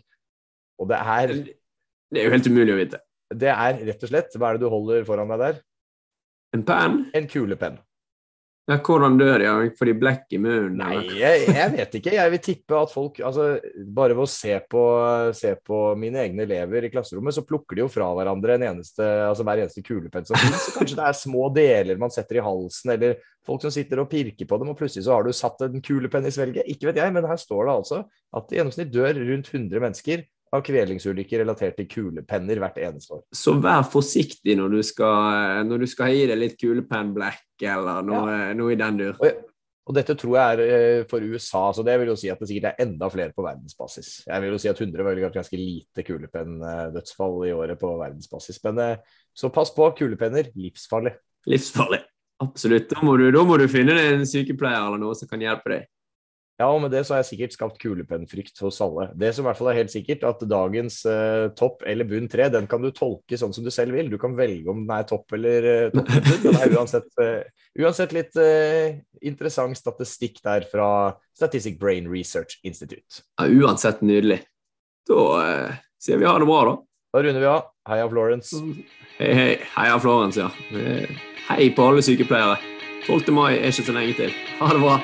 Speaker 2: Og det er
Speaker 1: Det er jo helt umulig å vite.
Speaker 2: det er rett og slett Hva er det du holder foran deg der?
Speaker 1: En penn?
Speaker 2: En kulepenn.
Speaker 1: Ja, hvordan dør de? Får de blekk i munnen?
Speaker 2: Nei, jeg, jeg vet ikke. Jeg vil tippe at folk altså, Bare ved å se på, se på mine egne elever i klasserommet, så plukker de jo fra hverandre en eneste, altså hver eneste kulepenn som finnes. Så kanskje det er små deler man setter i halsen, eller folk som sitter og pirker på dem, og plutselig så har du satt en kulepenn i svelget. Ikke vet jeg, men her står det altså at i gjennomsnitt dør rundt 100 mennesker av kvelingsulykker relatert til kulepenner hvert eneste år.
Speaker 1: Så vær forsiktig når du skal, når du skal gi deg litt kulepennblekk eller noe, noe i den dur.
Speaker 2: Og, og dette tror jeg er eh, for USA, så det vil jo si at det sikkert er enda flere på verdensbasis. Jeg vil jo si at 100 var ganske lite kulepenndødsfall i året på verdensbasis. Men eh, så pass på, kulepenner, livsfarlig.
Speaker 1: Livsfarlig. Absolutt. Da må, du, da må du finne deg en sykepleier eller noe som kan hjelpe deg.
Speaker 2: Ja, og med det så har jeg sikkert skapt kulepennfrykt hos alle. Det som i hvert fall er helt sikkert, at dagens eh, topp eller bunn tre, den kan du tolke sånn som du selv vil. Du kan velge om den er topp eller eh, topp. Den er uansett, eh, uansett litt eh, interessant statistikk der fra Statistic Brain Research Institute.
Speaker 1: Ja, uansett nydelig. Da eh, sier vi ha det bra, da.
Speaker 2: Da runder vi av. Heia Florence.
Speaker 1: Hei, hei. Heia Florence, ja. Eh, Hei på alle sykepleiere. 12. mai er ikke så lenge til. Ha det bra.